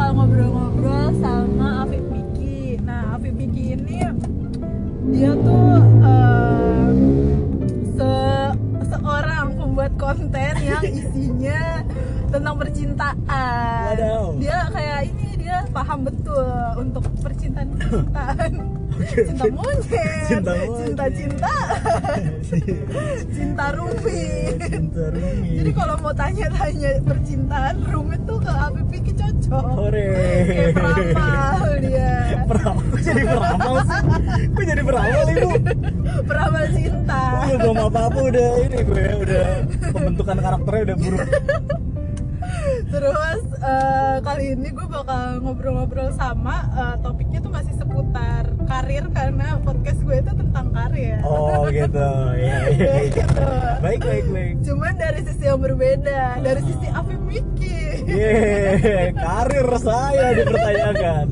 bakal ngobrol-ngobrol sama Afif Miki. Nah, Afif Miki ini dia tuh eh, se seorang pembuat konten yang isinya tentang percintaan. Wadaw. Dia kayak ini dia paham betul untuk percintaan percintaan. Cinta monyet, Cinta monyet. cinta cinta, cinta rumit. Cinta rumit. Jadi kalau mau tanya-tanya percintaan rumit tuh ke Afif Piki cocok. Hore. Kayak peramal dia, Peramal. Jadi peramal sih? Kok jadi peramal ibu? peramal cinta. Gue belum apa-apa udah ini gue udah pembentukan karakternya udah buruk. Terus eh, kali ini gue bakal ngobrol-ngobrol sama eh, topiknya tuh masih seputar karir karena podcast gue itu tentang karir. Oh gitu. Ya, gitu. Baik baik baik. Cuman dari sisi yang berbeda, dari sisi Afif Miki. Yeay, karir saya dipertanyakan.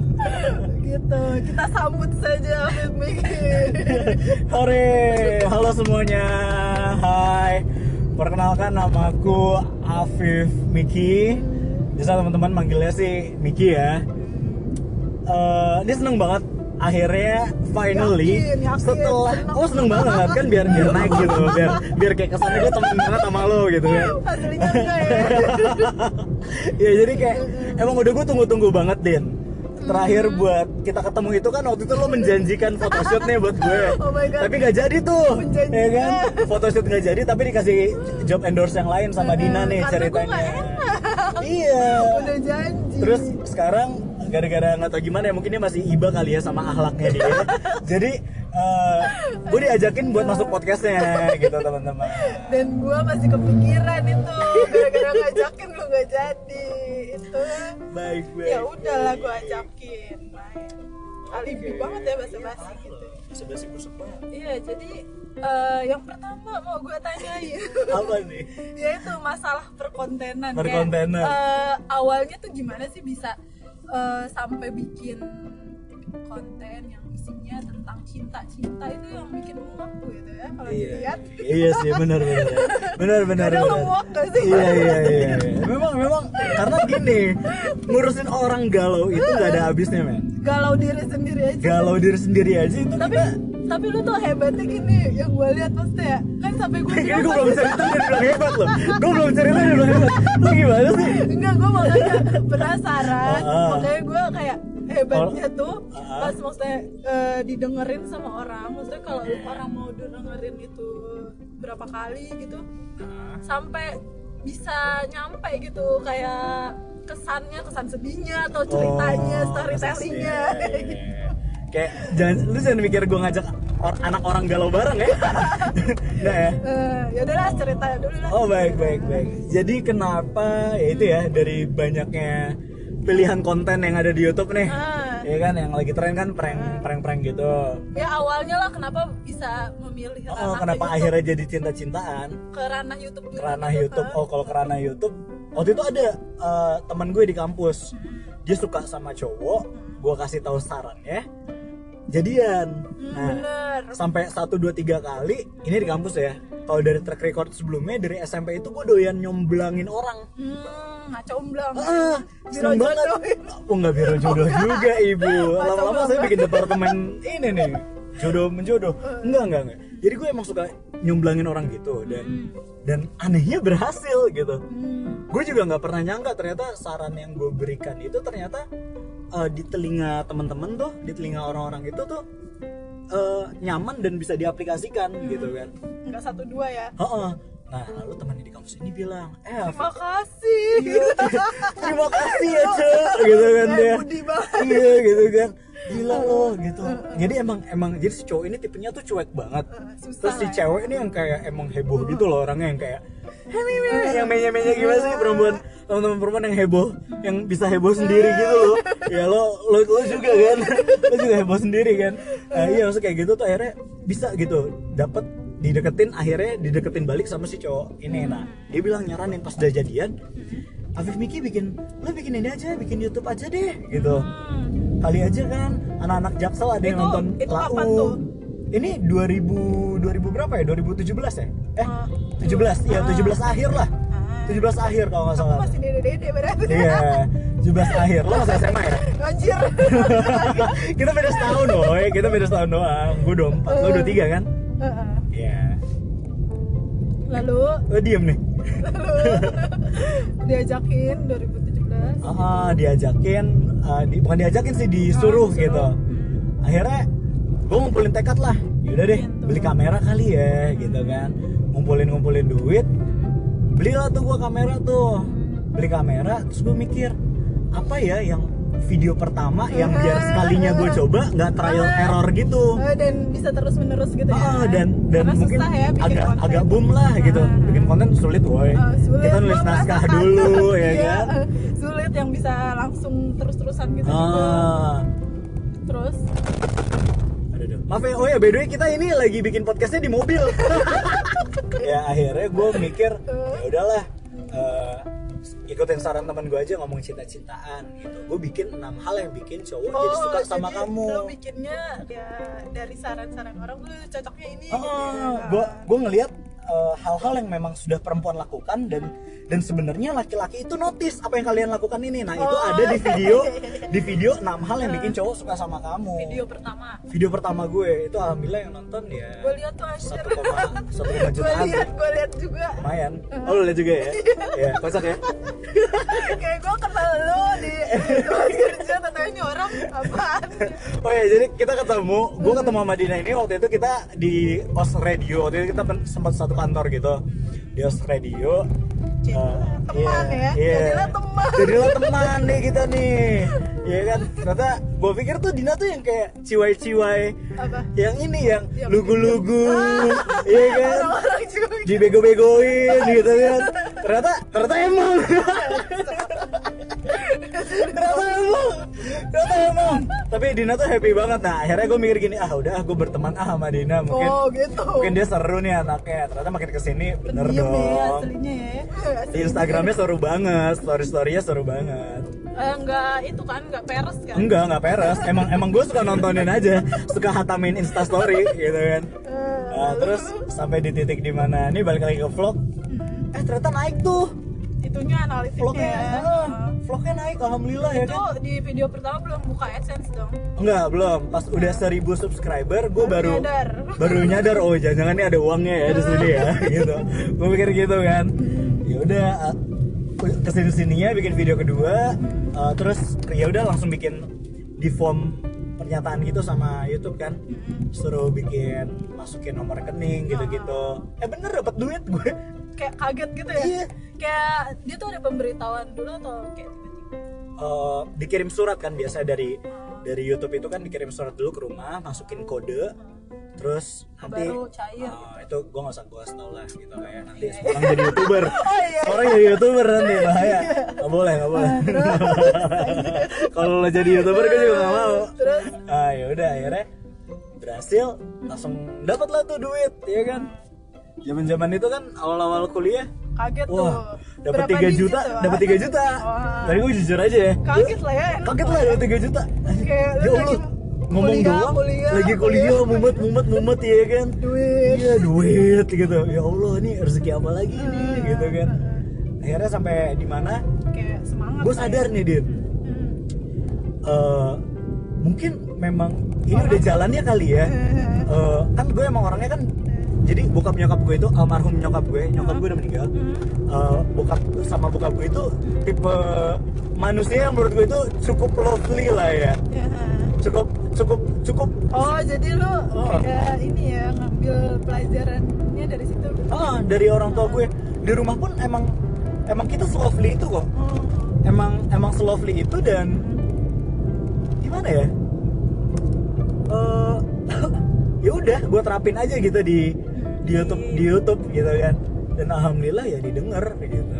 gitu. Kita sambut saja Afif Miki. Hore, halo semuanya. Hai. Perkenalkan namaku Afif Miki. Bisa teman-teman manggilnya sih Miki ya. Eh, dia seneng banget akhirnya finally Yakin, yakin, setelah oh seneng banget kan biar biar naik gitu biar biar kayak kesannya gue temen banget sama lo gitu kan. Ya. ya jadi kayak emang udah gue tunggu-tunggu banget Din. Terakhir buat kita ketemu itu kan waktu itu lo menjanjikan photoshootnya buat gue. Oh tapi nggak jadi tuh ya kan? Photoshoot nggak jadi tapi dikasih job endorse yang lain sama Dina nih Karena ceritanya. Iya. Udah janji. terus sekarang gara-gara nggak tahu gimana ya mungkin dia masih iba kali ya sama akhlaknya dia. Jadi eh, gue diajakin buat masuk podcastnya gitu teman-teman. Dan gue masih kepikiran itu. Gara-gara ngajakin lu gak jadi. Itu. Baik baik. Ya udahlah gue ajakin. Alibi banget ya bahasa basi gitu. Basa-basi busuk banget iya jadi eh, yang pertama mau gue tanyain. Apa nih? Yaitu masalah perkontenan Kayak, Perkontenan. eh, awalnya tuh gimana sih bisa eh, sampai bikin konten yang isinya tentang cinta-cinta itu yang bikin muak gitu ya kalau iya. dilihat? Iya sih benar benar. Benar benar Kadang benar. muak gak sih? iya iya iya. Memang memang. Karena gini ngurusin orang galau itu nggak ada habisnya men. Galau diri sendiri aja. Galau diri sendiri aja itu tapi kita tapi lu tuh hebatnya gini yang gue lihat maksudnya kan sampai gue Kayaknya gue belum cerita dia bilang hebat loh. Gue belum cerita dia bilang hebat. Lu gimana sih? enggak gue makanya penasaran. Ah, ah. makanya gue kayak hebatnya Oh, tuh ah, pas maksudnya eh, didengerin sama orang. Maksudnya kalau orang mau dengerin itu berapa kali gitu sampai bisa nyampe gitu. Kayak kesannya kesan sedihnya atau ceritanya Oh, storytellingnya iya, iya, iya. Kayak jangan, lu jangan mikir gue ngajak or- anak orang galau bareng ya Enggak ya? Eh, ya udahlah cerita dulu lah Oh baik baik baik. Jadi kenapa ya itu ya dari banyaknya pilihan konten yang ada di YouTube nih, Ah. ya kan yang lagi tren kan prank prank prank gitu. ya awalnya lah kenapa bisa memilih Oh ranah kenapa ke akhirnya jadi cinta-cintaan? ke ranah YouTube Kerana gitu, YouTube. kan? Oh kalau kerana YouTube, waktu itu ada eh, teman gue di kampus, dia suka sama cowok, gue kasih tahu sarannya, jadian. Hmm, Nah bener sampai 1 2 3 kali ini di kampus ya. Kalau dari track record sebelumnya dari SMP itu gue doyan nyomblangin orang. hmm ngacomblang Ah, seneng banget. jodohin. Oh nggak biro jodoh juga ibu. Lama-lama saya bikin departemen ini nih jodoh menjodoh. Enggak enggak enggak. Jadi gue emang suka nyomblangin orang gitu dan dan anehnya berhasil gitu. Hmm, Gue juga nggak pernah nyangka ternyata saran yang gue berikan itu ternyata eh, di telinga teman-teman tuh, di telinga orang-orang itu tuh eh, nyaman dan bisa diaplikasikan gitu kan. nggak satu dua ya? Heeh. Nah, lalu temannya di kampus ini bilang, "Eh, terima kasih. Iya, terima kasih ya cek gitu kan Eh, dia. iya gitu kan. Gila loh gitu. Jadi emang emang jadi si cowok ini tipenya tuh cuek banget. Susah terus si ya. cewek ini yang kayak emang heboh gitu loh orangnya yang kayak yang menya menya gimana sih perempuan teman-teman perempuan yang heboh yang bisa heboh sendiri gitu loh. Ya lo lo lo juga kan. Lo juga heboh sendiri kan. Nah, iya maksudnya kayak gitu tuh akhirnya bisa gitu. Dapat dideketin akhirnya dideketin balik sama si cowok ini. Nah dia bilang nyaranin pas udah jadian Afif Miki bikin lo bikin ini aja bikin YouTube aja deh gitu. Kali aja kan anak-anak jaksel ada yang Itu- nonton itu Lau. Ini 2000 2000 berapa ya 2017 ya eh Ah. 17 ya Ah. 17 akhir lah Ah. 17 akhir kalau nggak Aku salah masih dede-dede berarti. iya 17 akhir lo masih SMA ya Anjir. kita beda setahun boy kita beda setahun doang gue 24 lo 23 kan iya Lalu lo diem nih diajakin 2017. ah diajakin ah, di, bukan diajakin sih disuruh Oh, disuruh. gitu Hmm. akhirnya gue ngumpulin tekad lah yaudah deh Gitu. beli kamera kali ya gitu kan ngumpulin ngumpulin duit belilah tuh gue kamera tuh beli kamera terus gue mikir apa ya yang video pertama yang biar sekalinya gue coba nggak trial error gitu Eh, dan bisa terus menerus gitu ya. Ah, dan dan Karena mungkin ya bikin agak konten. agak boom lah gitu Ah. bikin konten sulit woi Ah, sulit, kita nulis naskah dulu ya Iya, kan sulit yang bisa langsung terus-terusan gitu juga. ah Terus. Maaf ya, oh ya by the way kita ini lagi bikin podcastnya di mobil. ya akhirnya gue mikir ya udahlah eh, ikutin saran teman gue aja ngomong cinta-cintaan gitu. Gue bikin enam hal yang bikin cowok jadi suka sama Oh, jadi kamu. Lo bikinnya ya dari saran-saran orang lu cocoknya ini. gitu ya. Ah, gue gue ngelihat eh, hal-hal yang memang sudah perempuan lakukan dan dan sebenarnya laki-laki itu notice apa yang kalian lakukan ini. Nah itu Oh, ada di video di video enam hal yang bikin cowok suka sama kamu. Video pertama. Video pertama gue itu alhamdulillah yang nonton ya. Gue lihat tuh satu koma satu koma Gue lihat, gue lihat juga. lumayan oh lu lihat juga ya ya kocak ya Kayak gue kenal lo di kerja orang apaan? oh ya jadi kita ketemu gue ketemu sama Dina ini waktu itu kita di os radio waktu itu kita sempat satu kantor gitu di os radio Jadilah Eh, teman iya, ya. iya. Jadilah teman. jadilah teman nih kita nih Iya kan ternyata gue pikir tuh Dina tuh yang kayak ciwai-ciwai yang ini yang Yang- lugu-lugu iya kan Orang-orang juga. dibego-begoin gitu kan ternyata ternyata emang emang tapi Dina tuh happy banget. Nah akhirnya gue mikir gini ah udah gue berteman ah sama Dina. Mungkin Oh gitu. mungkin dia seru nih anaknya. Ternyata makin ke sini bener Pendiam ya dong. aslinya ya. di Instagramnya seru banget story storynya seru banget. Eh, enggak itu kan enggak peres kan? enggak enggak peres. Emang emang gue suka nontonin aja. Suka hatamin instastory gitu kan. Eh, Nah, terus sampai di titik di mana nih balik lagi ke vlog. Eh ternyata naik tuh itunya analitiknya. Vlognya ya. ah, Eh, vlognya naik alhamdulillah ya itu kan? di video pertama belum buka AdSense dong. enggak belum. Pas udah 1000 subscriber gue baru nyadar. baru nyadar oh jangan-jangan ini ada uangnya ya di sini ya gitu. Gue pikir gitu kan. Ya udah uh, ke sini sininya bikin video kedua uh, terus ya udah langsung bikin di form pernyataan gitu sama YouTube kan. Suruh bikin masukin nomor rekening gitu-gitu. Eh bener dapat duit gue Kayak kaget gitu ya. Iya. Kayak dia tuh ada pemberitahuan dulu atau kayak tiba-tiba. uh, dikirim surat kan biasa dari dari YouTube itu kan dikirim surat dulu ke rumah masukin kode terus nanti Baru cair. uh, itu gue gak usah gue tau lah gitu kayak nanti orang jadi youtuber Oh, iya. orang jadi youtuber nanti bahaya nggak boleh nggak boleh kalau lo jadi youtuber gue juga gak mau Terus ah ya udah akhirnya berhasil langsung dapat lah tuh duit ya kan zaman zaman itu kan awal awal kuliah kaget tuh. Wah, dapat Berapa 3 digit juta, tuh? dapat 3 juta. Wah. Tadi gue jujur aja ya. Kaget lah ya. Kaget lah dapat 3 juta. Kayak lu Ya Allah, ngomong kuliah, doang, kuliah, lagi kuliah, kuliah. mumet, mumet, mumet ya kan. Duit. Iya, duit gitu. Ya Allah, ini rezeki apa lagi nih Hmm. gitu kan. Akhirnya sampai di mana Kayak semangat. gue lah sadar ya. nih, Din. Hmm. Eh, mungkin memang ini udah jalannya kali ya. Eh, kan gue emang orangnya kan jadi bokap nyokap gue itu almarhum nyokap gue, nyokap gue udah meninggal. Eh, bokap sama bokap gue itu tipe manusia yang menurut gue itu cukup lovely lah ya. Ya. Cukup cukup cukup Oh jadi lu Oh. kayak ini ya ngambil pelajarannya dari situ. ah dari orang tua gue. Di rumah pun emang emang kita selovely itu kok. Oh. Emang emang selovely itu dan gimana ya? Eh ya udah gue terapin aja gitu di di YouTube di YouTube gitu kan. Dan alhamdulillah ya didengar gitu.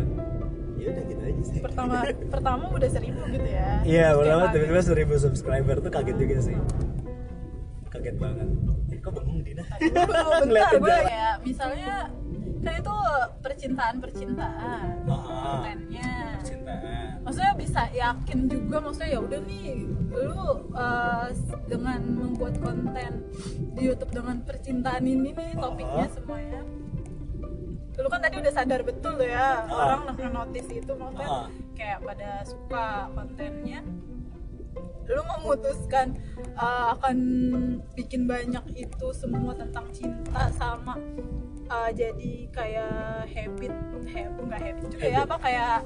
Ya udah gitu aja sih. Pertama pertama udah seribu gitu ya. Iya, pertama tiba-tiba 1000 subscriber tuh kaget juga sih. Kaget banget. Eh, kok bengong Dina? Bentar Ngeliatin gue ya misalnya kan itu percintaan percintaan Ah, kontennya. cintaan. Maksudnya bisa yakin juga maksudnya ya udah nih lu uh, dengan membuat konten di YouTube dengan percintaan ini nih topiknya Ah. semuanya lu kan tadi udah sadar betul ya Ah. orang notice itu maksudnya Ah. kayak pada suka kontennya lu memutuskan uh, akan bikin banyak itu semua tentang cinta sama uh, jadi kayak habit habit nggak habit juga ya apa kayak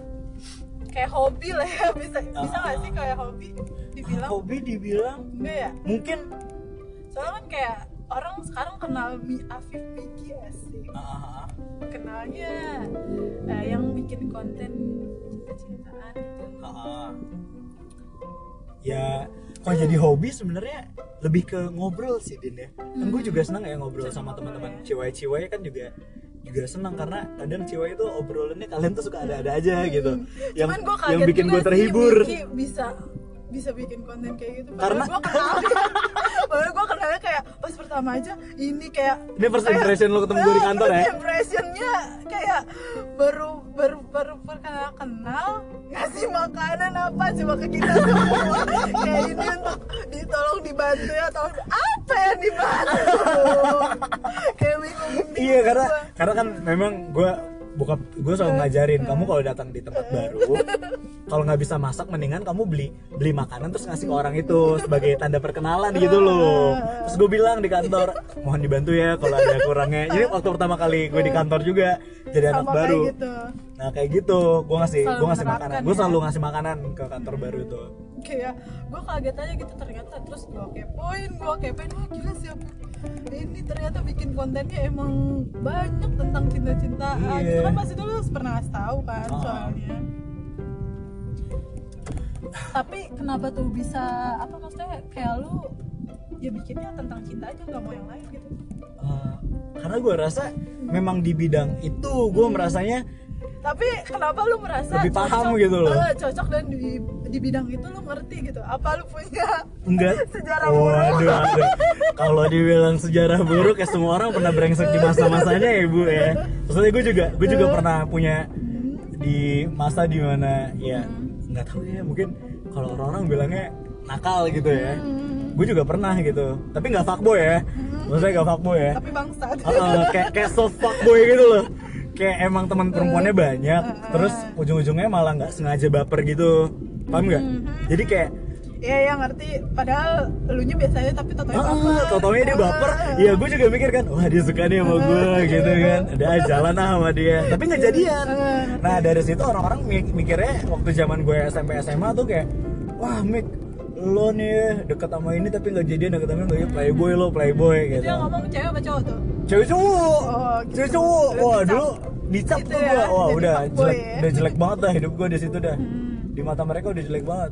kayak hobi lah ya bisa bisa nggak Ah. sih kayak hobi dibilang? Hobi dibilang? Enggak ya? Mungkin. Soalnya kan kayak orang sekarang kenal Mi Afif Vicky asik ah, kenalnya eh, yang bikin konten cinta-cintaan gitu ah, ah. ya kalau jadi hobi sebenarnya lebih ke ngobrol sih din ya. Kan gue juga senang ya ngobrol sama teman-teman. Ya. cewek-cewek kan juga juga senang karena kadang cewek itu obrolannya kalian tuh suka ada-ada aja gitu. Yang Cuman gua kaget yang bikin gue sih terhibur. Vicky bisa bisa bikin konten kayak gitu. Karena- gue kenal padahal gue kenalnya kayak pas pertama aja ini kayak Ini first kayak- impression lo ketemu gue di kantor ya? first impressionnya kayak baru baru baru perkenal kenal ngasih makanan apa coba ke kita semua. Kayak ini untuk ditolong dibantu ya atau apa yang dibantu? Kayak bingung iya karena karena kan memang gue buka gue selalu ngajarin kamu kalau datang di tempat baru kalau nggak bisa masak mendingan kamu beli beli makanan terus ngasih ke orang itu sebagai tanda perkenalan gitu loh. Terus gue bilang di kantor mohon dibantu ya kalau ada kurangnya. Jadi waktu pertama kali gue di kantor juga jadi anak sama baru. kayak gitu. Nah kayak gitu gue ngasih gue ngasih makanan. Gue ya. selalu ngasih makanan ke kantor baru itu kayak gue kaget aja gitu ternyata terus gue kepoin gue kepoin wah gila siapa ini ternyata bikin kontennya emang banyak tentang cinta-cintaan. Iya. gitu kan pasti dulu pernah ngasih tahu kan Ah. soalnya. Tapi kenapa tuh bisa apa maksudnya kayak lu ya bikinnya tentang cinta aja nggak mau yang lain gitu? Eh, karena gue rasa memang di bidang itu gue merasanya tapi kenapa lu merasa Lebih paham gitu loh. eh, cocok dan di di bidang itu lu ngerti gitu? Apa lu punya enggak. Sejarah buruk. waduh aduh. kalau dibilang sejarah buruk ya semua orang pernah brengsek di masa-masanya ya ibu ya. Maksudnya gue juga gue juga pernah punya di masa di mana ya nggak tahu ya mungkin kalau orang-orang bilangnya nakal gitu ya. Gue juga pernah gitu. Tapi nggak fuckboy ya. Maksudnya nggak fuckboy ya. Tapi bangsat. Heeh, kayak kayak soft fuckboy gitu loh kayak emang teman perempuannya banyak terus ujung-ujungnya malah nggak sengaja baper gitu. Paham nggak? Jadi kayak Iya ya ngerti. Padahal elunya biasanya tapi totonya Ah, baper. tau-taunya dia baper. Ya gue juga mikir kan wah dia suka nih sama gue gitu kan. Ada jalan ah sama dia. Tapi nggak jadian. Nah dari situ orang-orang mi- mikirnya waktu zaman gue SMP SMA tuh kayak wah Mik lo nih deket sama ini tapi nggak jadian deket sama ini nggak jadi playboy lo playboy Itu gitu yang ngomong cewek apa cowok tuh? cewek cowok Oh, gitu. cewek cowok wah dicap. dulu dicap Gitu tuh ya, gue wah jadi udah jelek ya. udah jelek banget dah hidup gue di situ dah Hmm. di mata mereka udah jelek banget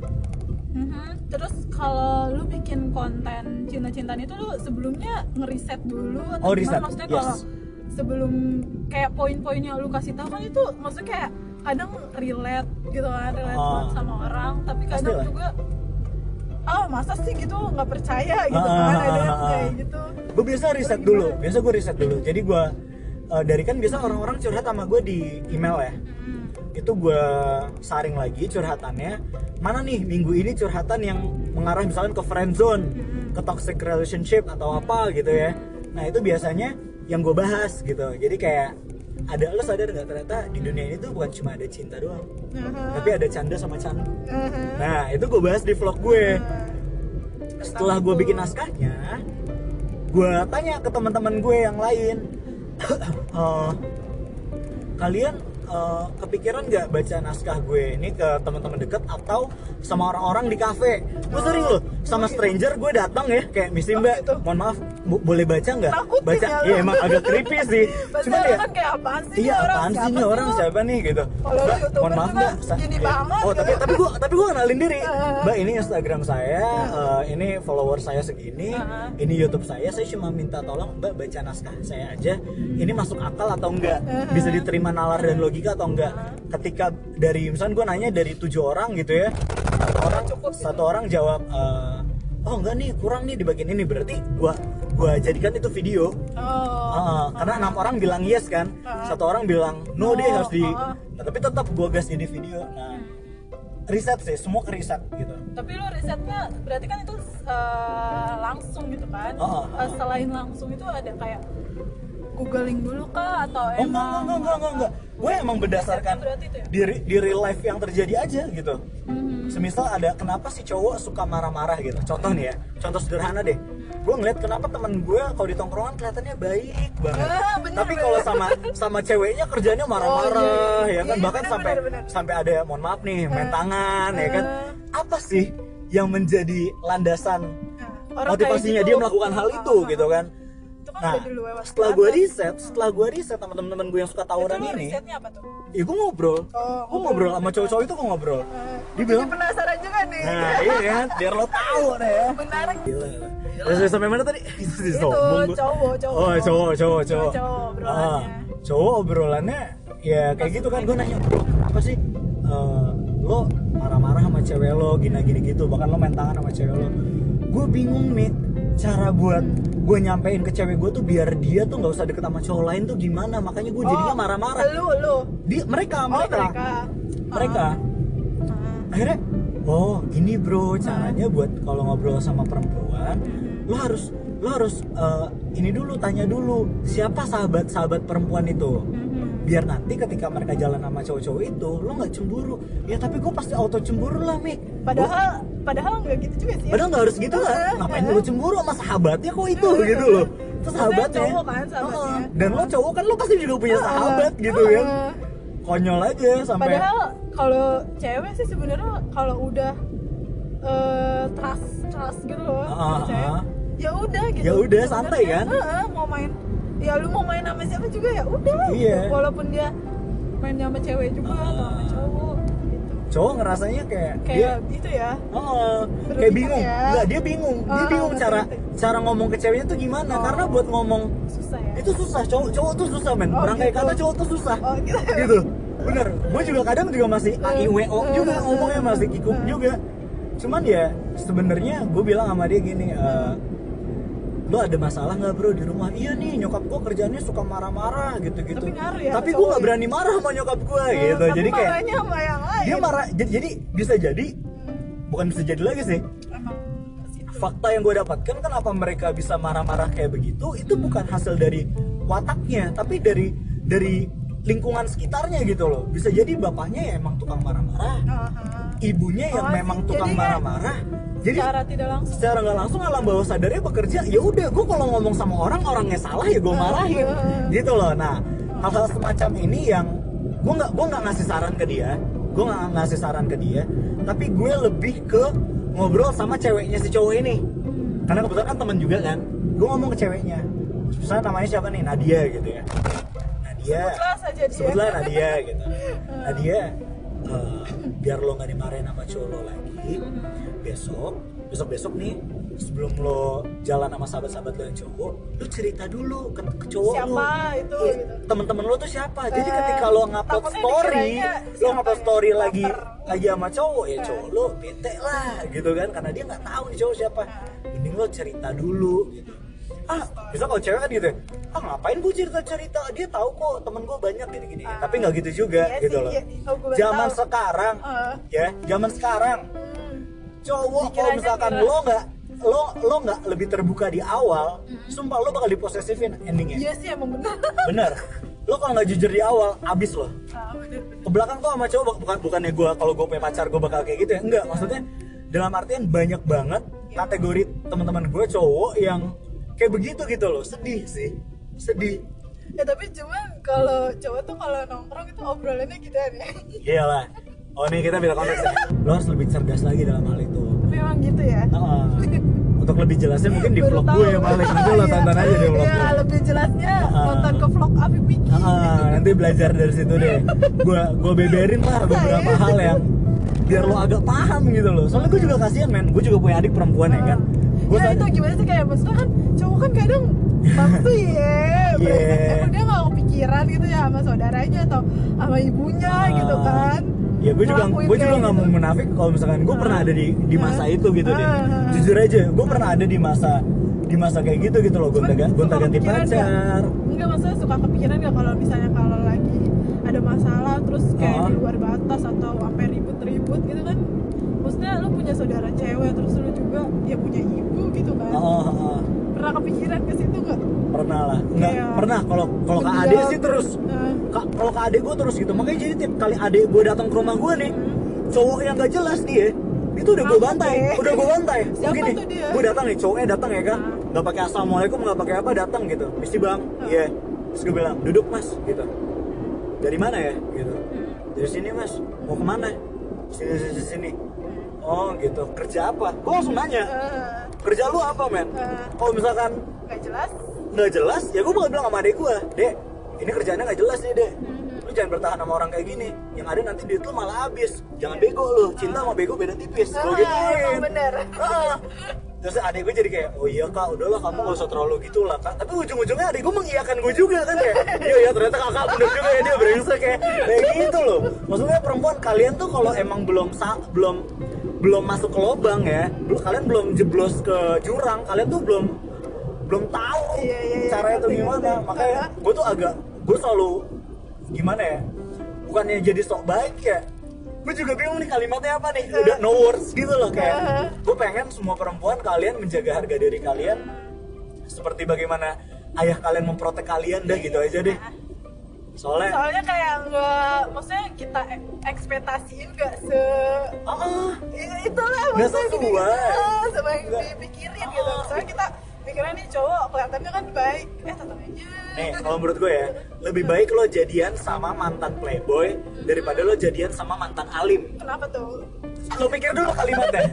Mhm. Terus kalau lu bikin konten cinta-cintaan itu lu sebelumnya ngeriset dulu atau Oh, riset. Maksudnya Yes. kalau sebelum kayak poin-poin yang lu kasih tahu kan itu maksudnya kayak kadang relate gitu kan, relate banget sama orang, tapi kadang Pastilah. juga oh masa sih gitu nggak percaya gitu Ah, kan ah, ada yang ah, ah. kayak gitu gue biasa riset Lu dulu gimana? biasa gue riset dulu jadi gue eh, dari kan biasa orang-orang curhat sama gue di email ya Hmm. itu gue saring lagi curhatannya mana nih minggu ini curhatan yang mengarah misalnya ke friend zone ke toxic relationship atau apa gitu ya nah itu biasanya yang gue bahas gitu jadi kayak ada lo sadar nggak? Ternyata di dunia ini tuh bukan cuma ada cinta doang. Aha. tapi ada canda sama candu. Aha. nah itu gue bahas di vlog gue. Nah, setelah gue bikin naskahnya gue tanya ke teman-teman gue yang lain. "Eh, kalian eh, kepikiran nggak baca naskah gue ini ke teman-teman deket atau sama orang-orang di kafe? Gue sering loh sama stranger gue datang ya kayak misi mbak gitu. mohon maaf bo- boleh baca nggak? Baca. ya, ya lu. emang agak creepy sih. Orang ya kan kayak apaan sih iya apaan sih nih orang? siapa nih gitu. Mbak, mohon maaf juga mbak. iya. oh tapi tapi gua tapi gua kenalin diri. Heeh. mbak ini instagram saya eh, ini follower saya segini ini youtube saya saya cuma minta tolong mbak baca naskah saya aja. Ini masuk akal atau enggak? Bisa diterima nalar dan logika atau enggak? Ketika dari misalnya gue nanya dari tujuh orang gitu ya satu orang Cukup gitu. satu orang jawab eh, oh enggak nih kurang nih di bagian ini berarti gua gua jadikan itu video Oh. Ah, karena enam orang bilang yes kan, Ah. satu orang bilang no, No, deh harus di. ah. Nah, tapi tetap gua gas jadi video. Nah, riset sih semua ke riset gitu tapi lo risetnya berarti kan itu eh, langsung gitu kan Oh, oh, Eh, selain langsung itu ada kayak googling dulu kah atau oh enggak emang enggak enggak enggak, enggak. gue emang berdasarkan Berarti itu ya? di, di real life yang terjadi aja gitu Mhm. Semisal ada kenapa si cowok suka marah-marah gitu contoh nih ya contoh sederhana deh gue ngeliat kenapa temen gue kalau di tongkrongan kelihatannya baik banget Ah, bener, tapi kalau sama sama ceweknya kerjanya marah-marah Oh, iya. ya kan Iya, bahkan bener, sampai bener, bener. sampai ada mohon maaf nih main Ah. tangan ya kan Ah. apa sih yang menjadi landasan Nah, orang kayak motivasinya gitu, dia melakukan hal ah, itu ah, gitu kan itu kan nah udah di luar setelah gue riset setelah gue riset sama temen-temen gue yang suka tawuran itu ini risetnya apa tuh? ya gue ngobrol. Oh, gue ngobrol. sama cowok-cowok itu gue ngobrol. Eh, dia bilang penasaran juga nih. Nah iya kan, biar lo tahu deh. Ya menarik. Gila. Terus sampai mana tadi? Itu gua. cowok cowok Oh cowok, cowok, cowok cowok. obrolannya Ah, Cowok obrolannya Ya kayak gitu kan, gue nanya apa sih eh, Lo marah-marah sama cewek lo, gini-gini gitu Bahkan lo main tangan sama cewek lo. Gue bingung nih Cara buat gue nyampein ke cewek gue tuh biar dia tuh nggak usah deket sama cowok lain tuh gimana? Makanya gue jadinya Oh, marah-marah. lu lu. Dia mereka oh mereka. mereka. Mereka. Ah. akhirnya oh gini bro caranya buat kalau ngobrol sama perempuan lo harus lo harus eh, ini dulu tanya dulu siapa sahabat sahabat perempuan itu? Mhm. Biar nanti ketika mereka jalan sama cowok-cowok itu lo nggak cemburu ya tapi gue pasti auto cemburu lah mik padahal padahal nggak gitu juga sih ya. padahal nggak harus gitu lah ngapain lo cemburu sama sahabatnya kok itu gitu loh itu sahabatnya cowok kan sahabatnya. Heeh. dan lo cowok kan lo pasti juga punya sahabat gitu kan heeh. konyol aja sampai Padahal kalau cewek sih sebenarnya kalau udah eh, trust trust gitu loh cewek, ah. ya udah gitu. Ya udah, santai kan? heeh, mau main ya lu mau main sama siapa juga ya udah Iya. gitu. walaupun dia main sama cewek juga Ah. atau sama cowok gitu. cowok ngerasanya kayak dia Kayak gitu ya. Oh, kayak Berlebihan bingung. ya. Enggak, dia bingung. Dia Ah, bingung cara cara ngomong ke ceweknya tuh gimana? Oh. Karena buat ngomong Susah ya. itu susah. Cowok cowok tuh susah, men. Oh, Orang kayak gitu. kata cowok tuh susah. Oh, gitu. gitu. Bener. Gue juga kadang juga masih AIWO juga Eh, ngomongnya eh, masih kikuk eh. juga. Cuman ya sebenarnya gue bilang sama dia gini, eh, lo ada masalah nggak bro di rumah? Iya nih nyokap gue kerjanya suka marah-marah gitu-gitu. Tapi ngaruh ya Tapi gue nggak ya? berani marah sama nyokap gue Eh, gitu. tapi Jadi kayak sama yang lain. dia marah. Jadi, jadi bisa jadi bukan bisa jadi lagi sih fakta yang gue dapatkan kenapa mereka bisa marah-marah kayak begitu itu bukan hasil dari wataknya tapi dari dari lingkungan sekitarnya gitu loh. Bisa jadi bapaknya ya emang tukang marah-marah Aha. ibunya yang Oh, memang tukang marah-marah. Jadi secara tidak langsung. secara nggak langsung alam bawah sadarnya bekerja ya udah gue kalau ngomong sama orang orangnya salah ya gue marahin. Gitu loh. Nah hal-hal semacam ini yang gue nggak gue nggak ngasih saran ke dia gue nggak ngasih saran ke dia tapi gue lebih ke ngobrol sama ceweknya si cowok ini. Karena kebetulan kan temen juga kan gue ngomong ke ceweknya. Misalnya namanya siapa nih? Nadia gitu ya Nadia Sebutlah saja dia. sebutlah Nadia gitu Nadia eh, biar lo nggak dimarahin sama cowok lo lagi besok besok besok nih sebelum lo jalan sama sahabat-sahabat lo yang cowok lo cerita dulu ke, ke cowok Siapa lo itu, Iya, gitu. temen-temen lo tuh siapa jadi Eh, ketika lo ngupload story lo ngupload ya? story lagi Baper. lagi sama cowok ya Eh. cowok lo bete lah gitu kan karena dia nggak tahu nih cowok siapa Eh. mending lo cerita dulu gitu ah bisa kalau cewek kan gitu ya, ah ngapain gue cerita cerita dia tahu kok temen gue banyak gini gini Ah. tapi nggak gitu juga Iya gitu sih, loh iya. Zaman tahu. sekarang Eh. ya zaman sekarang Hmm. cowok kalau misalkan lo nggak lo lo nggak lebih terbuka di awal sumpah lo bakal diposesifin endingnya Iya sih emang benar. bener lo kalau nggak jujur di awal abis lo Ah, bener, bener. ke belakang tuh sama cowok bukan bukannya gue kalau gue punya pacar gue bakal kayak gitu ya enggak maksudnya dalam artian banyak banget kategori teman-teman gue cowok yang kayak begitu gitu loh sedih sih sedih Ya tapi cuman kalau cowok tuh kalau nongkrong itu obrolannya gitu ya. iyalah oh nih kita beda konteks ya lo harus lebih cerdas lagi dalam hal itu Tapi emang gitu ya. Heeh. untuk lebih jelasnya mungkin di vlog gue ya Malik nanti lo Iya. tonton aja di vlog Iya, gue lebih jelasnya Ah. nonton ke vlog Api Piki. Nanti belajar dari situ deh. Gua gua beberin lah beberapa ya? hal yang biar lo agak paham gitu loh. Soalnya gue juga kasihan men, gue juga punya adik perempuan ya kan. Gue ya itu gimana sih kayak maksudnya kan cowok kan kadang waktu ya Iya. emang dia nggak kepikiran gitu ya sama saudaranya atau sama ibunya gitu kan Ya gue juga gue juga nggak mau gitu. munafik kalau misalkan gue pernah ada di di masa itu gitu deh. Ah. Jujur aja, gue pernah ada di masa di masa kayak gitu gitu loh. Gonta gonta ganti pacar. enggak maksudnya suka kepikiran nggak kalau misalnya kalau lagi ada masalah terus kayak Ah. di luar batas atau sampai ribut-ribut gitu kan punya saudara cewek terus lu juga ya punya ibu gitu kan. Oh, oh, oh. pernah kepikiran ke situ nggak? Pernah lah. Nggak Kayak pernah. Kalau kalau ke adik sih terus. Nah, Kak, kalau ke adik gue terus gitu. Makanya jadi tiap kali adik gue datang ke rumah gue nih cowok yang gak jelas dia itu udah gue bantai. deh? udah gue bantai. Siapa Gini, gue datang nih cowoknya datang ya kan nggak pakai assalamualaikum nggak pakai apa datang gitu. Mesti bang. Iya. Terus gue bilang duduk mas gitu. Dari mana ya? Gitu. Dari sini mas. Mau ke mana? Sini sini sini oh gitu. Kerja apa? Gue langsung nanya. Eh, kerja lu apa men? Eh. kalau misalkan nggak jelas. nggak jelas ya gue bakal bilang sama adek gue dek ini kerjanya nggak jelas nih dek. Lu jangan bertahan sama orang kayak gini. Yang ada nanti duit lu malah habis. Jangan bego lu. Cinta sama bego beda tipis. Gue Ah, gituin. bener. Ah. terus adek gue jadi kayak oh iya kak. Udahlah kamu gak usah terlalu gitu lah kak. Tapi ujung-ujungnya adek gue mengiyakan gue juga kan ya iya iya ternyata kakak bener juga ya dia brengsek kayak kayak gitu loh. Maksudnya perempuan kalian tuh kalau emang belum belum belum masuk ke lubang ya. Belum kalian belum jeblos ke jurang. Kalian tuh belum belum tahu Iya, iya, iya, cara itu ngerti, gimana. Makanya gue tuh agak gue selalu gimana ya bukannya jadi sok baik ya. Gue juga bingung nih kalimatnya apa nih. Udah no words gitu loh kayak. Gue pengen semua perempuan kalian menjaga harga diri kalian seperti bagaimana ayah kalian memprotek kalian dah gitu aja deh soalnya soalnya kayak nggak maksudnya kita ek- ekspektasiin nggak se ah, ah, Ya, itulah maksudnya gini, sesuai. ah, sama yang dipikirin gitu. Soalnya kita pikiran nih cowok kelihatannya kan baik. Eh tetap aja. Nih kalau menurut gue ya lebih baik lo jadian sama mantan playboy daripada lo jadian sama mantan alim. Kenapa tuh? Lo pikir dulu kalimatnya.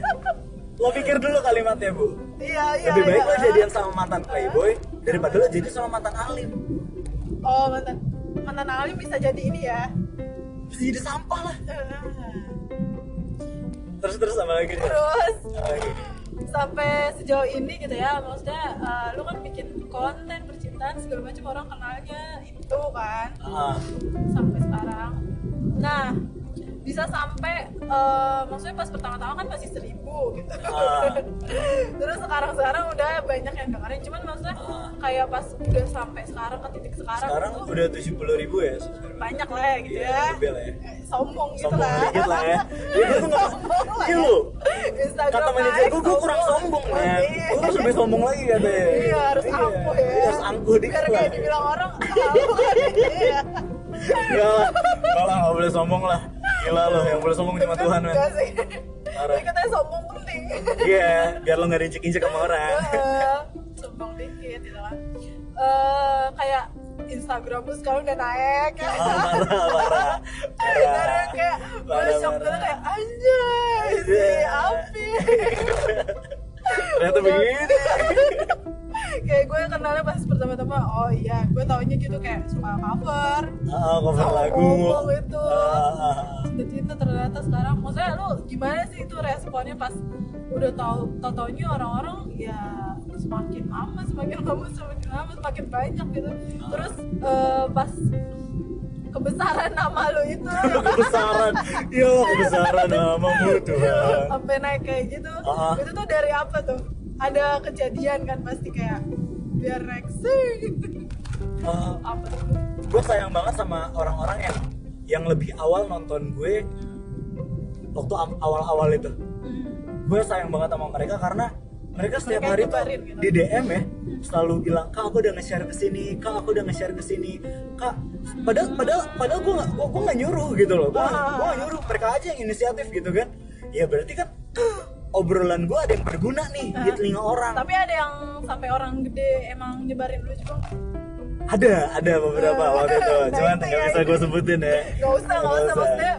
Lo pikir dulu kalimatnya bu. Iya iya lebih baik iya. lo jadian sama mantan playboy daripada lo jadi sama mantan alim. Oh mantan mantan alim bisa jadi ini ya. Bisa jadi sampah lah. Terus terus apa lagi? Terus lagi? sampai sejauh ini gitu ya maksudnya eh, lu kan bikin konten percintaan segala macam orang kenalnya itu kan. Ah, sampai sekarang. Nah bisa sampai eh, maksudnya pas pertama-tama kan masih seribu gitu Ah. terus sekarang sekarang udah banyak yang dengerin cuman maksudnya Ah. kayak pas udah sampai sekarang ke titik sekarang, sekarang tuh udah 70 ribu ya subscriber. banyak lah ya gitu Iya, ya lah ya. Eh, sombong gitu sombong lah dikit lah ya ya gue tuh nggak iya ya. Instagram kata manajer gue gue kurang sombong Iya. gue harus lebih sombong lagi katanya Iya harus Iya, angkuh ya. iya, harus angkuh dikit Biar kayak dibilang orang "Ah, kan iya. ya lah kalau nggak boleh sombong lah gila lo yang boleh sombong cuma Tuhan men Enggak sih. Parah. Katanya sombong penting. iya biar lo nggak diinjek-injek sama orang sombong dikit gitu kan. Eh kayak Instagram tuh sekarang udah naik ya. Ah, parah parah Dari parah kayak Parah, shock parah. dulu kayak anjay si Iya. Api. Ternyata begini. Kayak gue kenalnya pas pertama-tama oh iya gue taunya gitu kayak suka cover. Ah cover Oh, lagu. Ngomong itu. Itu ternyata sekarang maksudnya lu gimana sih itu responnya pas udah tahu tau taunya orang-orang ya semakin lama semakin lama semakin lama semakin banyak gitu. Terus eh, pas kebesaran nama lu itu. Kebesaran. Yo kebesaran namamu Tuhan sampai naik kayak gitu. Ah. itu tuh dari apa tuh? Ada kejadian kan pasti kayak biar naik sing Ah, apa tuh? Gue sayang banget sama orang-orang yang yang lebih awal nonton gue waktu awal-awal itu. Gue sayang banget sama mereka karena mereka setiap Mereka hari tuh gitu. di DM ya selalu bilang kak aku udah nge-share ke sini kak aku udah nge-share ke sini. Kak padahal padahal padahal gue nggak gue nggak nyuruh gitu loh. Gue Ah. gue nggak nyuruh. Mereka aja yang inisiatif gitu kan. Ya berarti kan obrolan gue ada yang berguna nih di Ah. telinga orang. Tapi ada yang sampai orang gede emang nyebarin lu juga nggak? ada ada beberapa waktu itu. Nah, cuman nggak bisa gue sebutin ya. Gak usah, gak usah. Maksudnya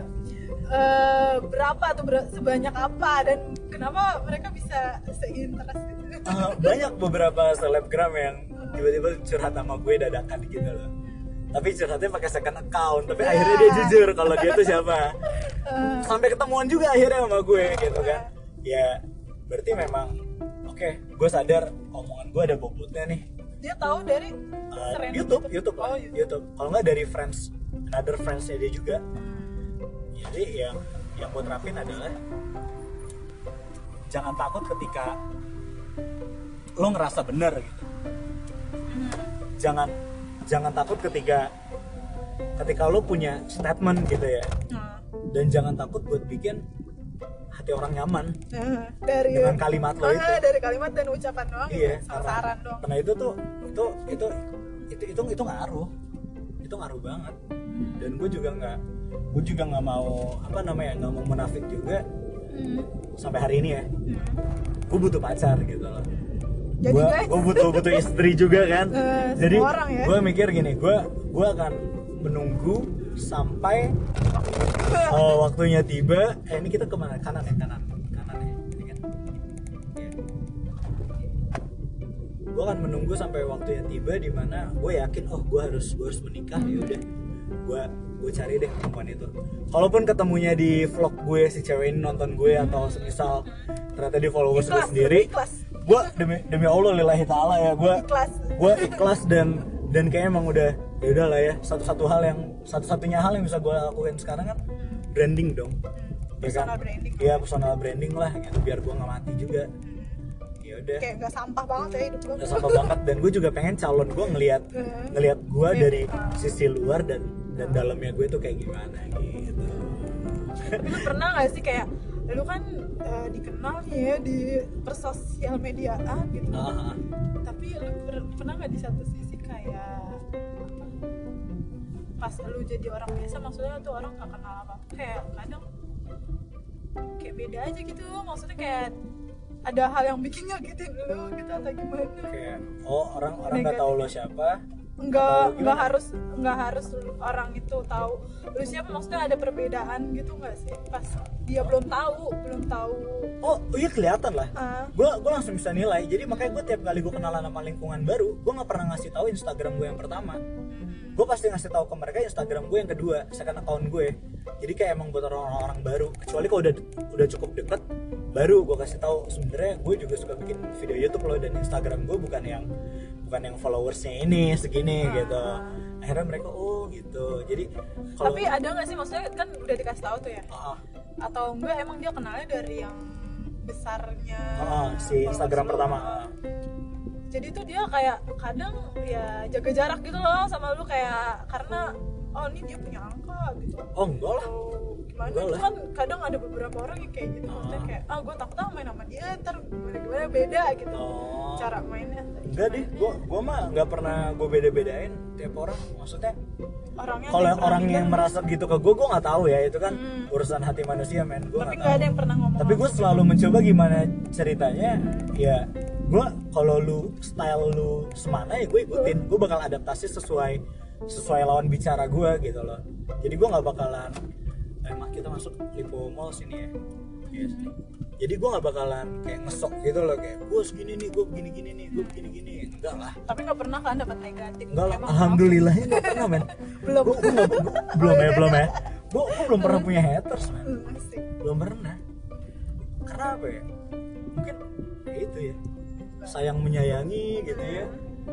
eh, berapa tuh ber- sebanyak apa dan kenapa mereka bisa seinteres itu? Uh, banyak beberapa selebgram yang tiba-tiba curhat sama gue dadakan gitu loh. Tapi curhatnya pakai second account tapi Ya. akhirnya dia jujur kalau dia tuh siapa. Eh, sampai ketemuan juga akhirnya sama gue gitu kan. Ya berarti memang oke gue sadar omongan gue ada bobotnya nih. Dia tahu dari Uh, YouTube gitu. YouTube Oh, lah, YouTube. Kalau nggak dari friends another friendsnya dia juga jadi yang yang gue terapin adalah jangan takut ketika lo ngerasa bener gitu. Jangan jangan takut ketika ketika lo punya statement gitu ya. Nah, dan jangan takut buat bikin hati orang nyaman Nah, dari dengan kalimat lo Ah, itu. dari kalimat dan ucapan doang iya gitu, sama saran doang. karena itu tuh itu itu itu itu itu ngaruh. Itu ngaruh banget. Dan gue juga nggak gue juga nggak mau apa namanya nggak mau menafik juga Hmm. sampai hari ini ya Hmm. gue butuh pacar gitu loh Jadi gue guys, gue butuh butuh istri juga kan Eh, jadi orang ya. gue mikir gini gue gue akan menunggu sampai eh, waktunya tiba eh ini kita ke mana kanan ya kanan kanan ya ini kan Iya. gue akan menunggu sampai waktunya tiba di mana gue yakin oh gue harus gue harus menikah ya udah gue gue cari deh perempuan itu. Kalaupun ketemunya di vlog gue si cewek ini nonton gue atau semisal ternyata di followers gue sendiri ikhlas. gue demi demi allah lillahi taala ya gue Ikhlas. gue ikhlas dan dan kayaknya emang udah ya udah lah ya satu satu hal yang satu satunya hal yang bisa gue lakuin sekarang kan branding dong. Ya kan? Personal branding. iya personal branding lah gitu. Biar gue nggak mati juga. Ya udah. Kayak gak sampah banget ya hidup gue udah sampah banget. Dan gue juga pengen calon gue ngelihat ngelihat gue dari sisi luar dan dan dalamnya gue tuh kayak gimana gitu. Tapi lu pernah gak sih kayak lu kan eh, dikenal ya di persosial mediaan gitu. Ah, ah. tapi lu per- pernah nggak di satu sisi kayak pas lu jadi orang biasa maksudnya tuh orang gak kenal apa? Kayak kadang kayak beda aja gitu. Maksudnya kayak ada hal yang bikin nyakitin lu gitu atau gimana? Kayak oh orang orang nggak tahu lo siapa nggak nggak harus nggak harus orang itu tahu. Lu siapa maksudnya ada perbedaan gitu nggak sih? Pas dia belum tahu belum tahu. Oh iya kelihatan lah. Ah. Gue gue langsung bisa nilai. Jadi makanya gue tiap kali gue kenalan sama lingkungan baru gue nggak pernah ngasih tahu Instagram gue yang pertama. Gue pasti ngasih tahu ke mereka Instagram gue yang kedua second account gue jadi kayak emang buat orang-orang baru. Kecuali kalau udah udah cukup deket baru gue kasih tahu. Sebenarnya gue juga suka bikin video YouTube loh dan Instagram gue bukan yang bukan yang followersnya ini segini gitu. Akhirnya mereka oh gitu. Jadi kalau tapi ada nggak sih maksudnya kan udah dikasih tahu tuh ya? Ah, atau enggak emang dia kenalnya dari yang besarnya ah, si Instagram pertama. Jadi tuh dia kayak kadang ya jaga jarak gitu loh sama lu kayak karena oh ini dia punya angka gitu oh enggak lah gimana Enggak lah. kan kadang ada beberapa orang yang kayak gitu maksudnya Ah. kayak ah gue takut ah main sama dia ntar gimana gimana beda gitu Oh. cara mainnya Enggak deh, gua gua mah nggak pernah gue beda-bedain tiap orang. Maksudnya orangnya kalau orang pernah yang merasa gitu ke gue, gue nggak tahu ya itu kan Hmm. urusan hati manusia men. Gue tapi nggak ada yang pernah ngomong Tapi gue selalu mencoba gimana ceritanya. Ya, gue kalau lu style lu semana ya gue ikutin. Gue bakal adaptasi sesuai sesuai lawan bicara gue gitu loh. Jadi gue nggak bakalan. Eh, mak kita masuk Lipo Mall sini ya. Iya sini. Jadi gue nggak bakalan kayak ngesok gitu loh kayak gue segini nih, gue begini gini nih, gue begini gini. Enggak lah. tapi nggak pernah kan dapat negatif Enggak lah, Emang alhamdulillahnya nggak pernah men. Belum. Gua, gua belum ya, belum ya. Gue belum pernah punya haters men. Asik. Belum pernah. Karena apa ya? Mungkin ya itu ya. Sayang menyayangi gitu ya.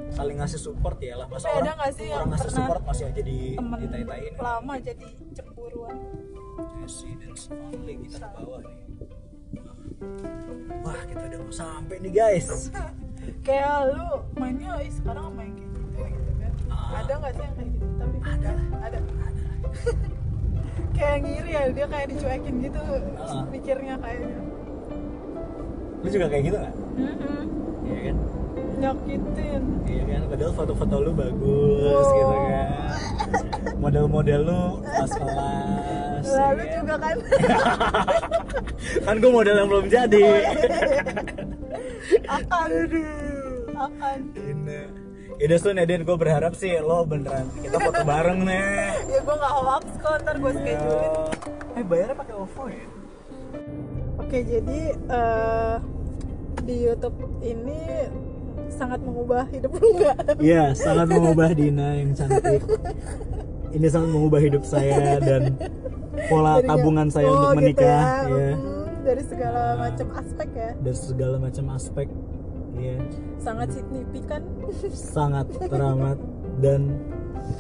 Saling ngasih support ya lah. Masa Tapi ada orang, nggak sih orang ngasih support masih aja di ditai-taiin. lama jadi cemburuan Residence only kita ke bawah nih. Wah kita udah mau sampai nih guys. kayak lu mainnya sekarang main kayak gitu gitu kan Ah. ada nggak sih yang kayak gitu tapi Ada lah. ada kayak ngiri ya dia kayak dicuekin gitu Ah. pikirnya kayaknya Lu juga kayak gitu nggak? Mhm. Iya kan? Nyakitin. Iya kan, padahal foto-foto lu bagus Wow. gitu kan. Model-model lu kelas-kelas ya lalu kan? juga kan? Kan? Gue model yang belum jadi. Akan akan Ini. Yaudah Sun, Eden, gue berharap sih lo beneran Kita foto bareng nih ya gue nggak hoax kok ntar gue schedulein. Eh bayarnya pakai OVO ya? Oke, jadi eh, di YouTube ini sangat mengubah hidup lu nggak? Iya, sangat mengubah Dina yang cantik Ini sangat mengubah hidup saya dan pola Jadinya- tabungan saya Oh, untuk gitu menikah ya. ya. Hmm, dari segala macam aspek ya, dari segala macam aspek ya sangat signifikan. sangat teramat dan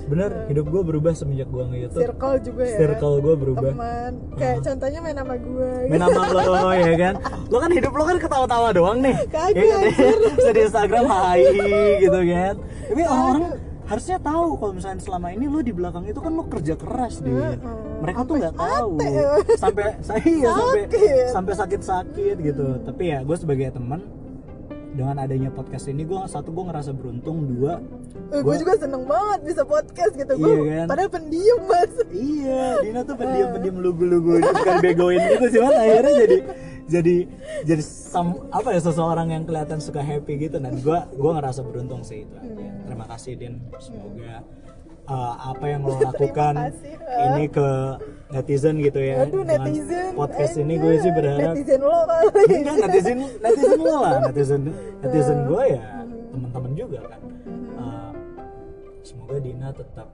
bener hidup gue berubah semenjak gue nge YouTube Circle juga ya. circle gue berubah. Teman, kayak contohnya main sama gue. main sama lo ya kan? Lo kan hidup lo kan ketawa-tawa doang nih. Kagak, ya kan? bisa di Instagram hai gitu kan? Tapi orang harusnya tahu kalau misalnya selama ini lo di belakang itu kan lo kerja keras deh mereka tuh nggak tahu. Ya. sampai saya sampai sampai sakit-sakit gitu. Tapi ya gue sebagai teman dengan adanya podcast ini gue satu gue ngerasa beruntung dua Eh, gue gua- juga seneng banget bisa podcast gitu gue Iya kan? padahal pendiam mas. Iya, Dina tuh pendiam pendiam lugu-lugu bukan begoin gitu sih, cuman akhirnya jadi jadi jadi sam, apa ya seseorang yang kelihatan suka happy gitu dan gua gua ngerasa beruntung sih itu aja. Terima kasih Din, semoga uh, apa yang lo lakukan kasih, uh. ini ke netizen gitu ya. aduh Dengan netizen. podcast aja. ini gue sih berharap netizen lo kali enggak netizen netizen lo lah. Netizen netizen gue ya teman-teman juga kan. Uh, semoga Dina tetap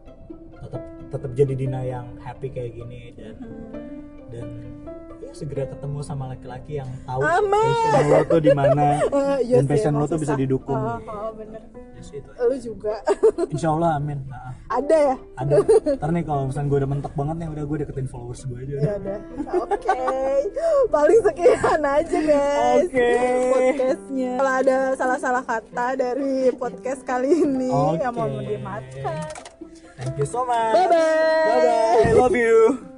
tetap tetap jadi Dina yang happy kayak gini dan dan ya segera ketemu sama laki-laki yang tahu Amin. passion lo tuh di mana? Eh, iya dan sih, passion emang lo tuh bisa didukung. Ah, ah, bener. Ya sih, itu. lu juga. Insya Allah amin. Nah, ada ya? Ada. Ntar nih kalau misalnya gue udah mentok banget nih udah gue deketin followers gue aja. Ya udah. Oke. Paling sekian aja guys. Oke. podcastnya. Kalau ada salah-salah kata dari podcast kali ini Oke. yang mau dimaafkan. Thank you so much. Bye bye bye bye I love you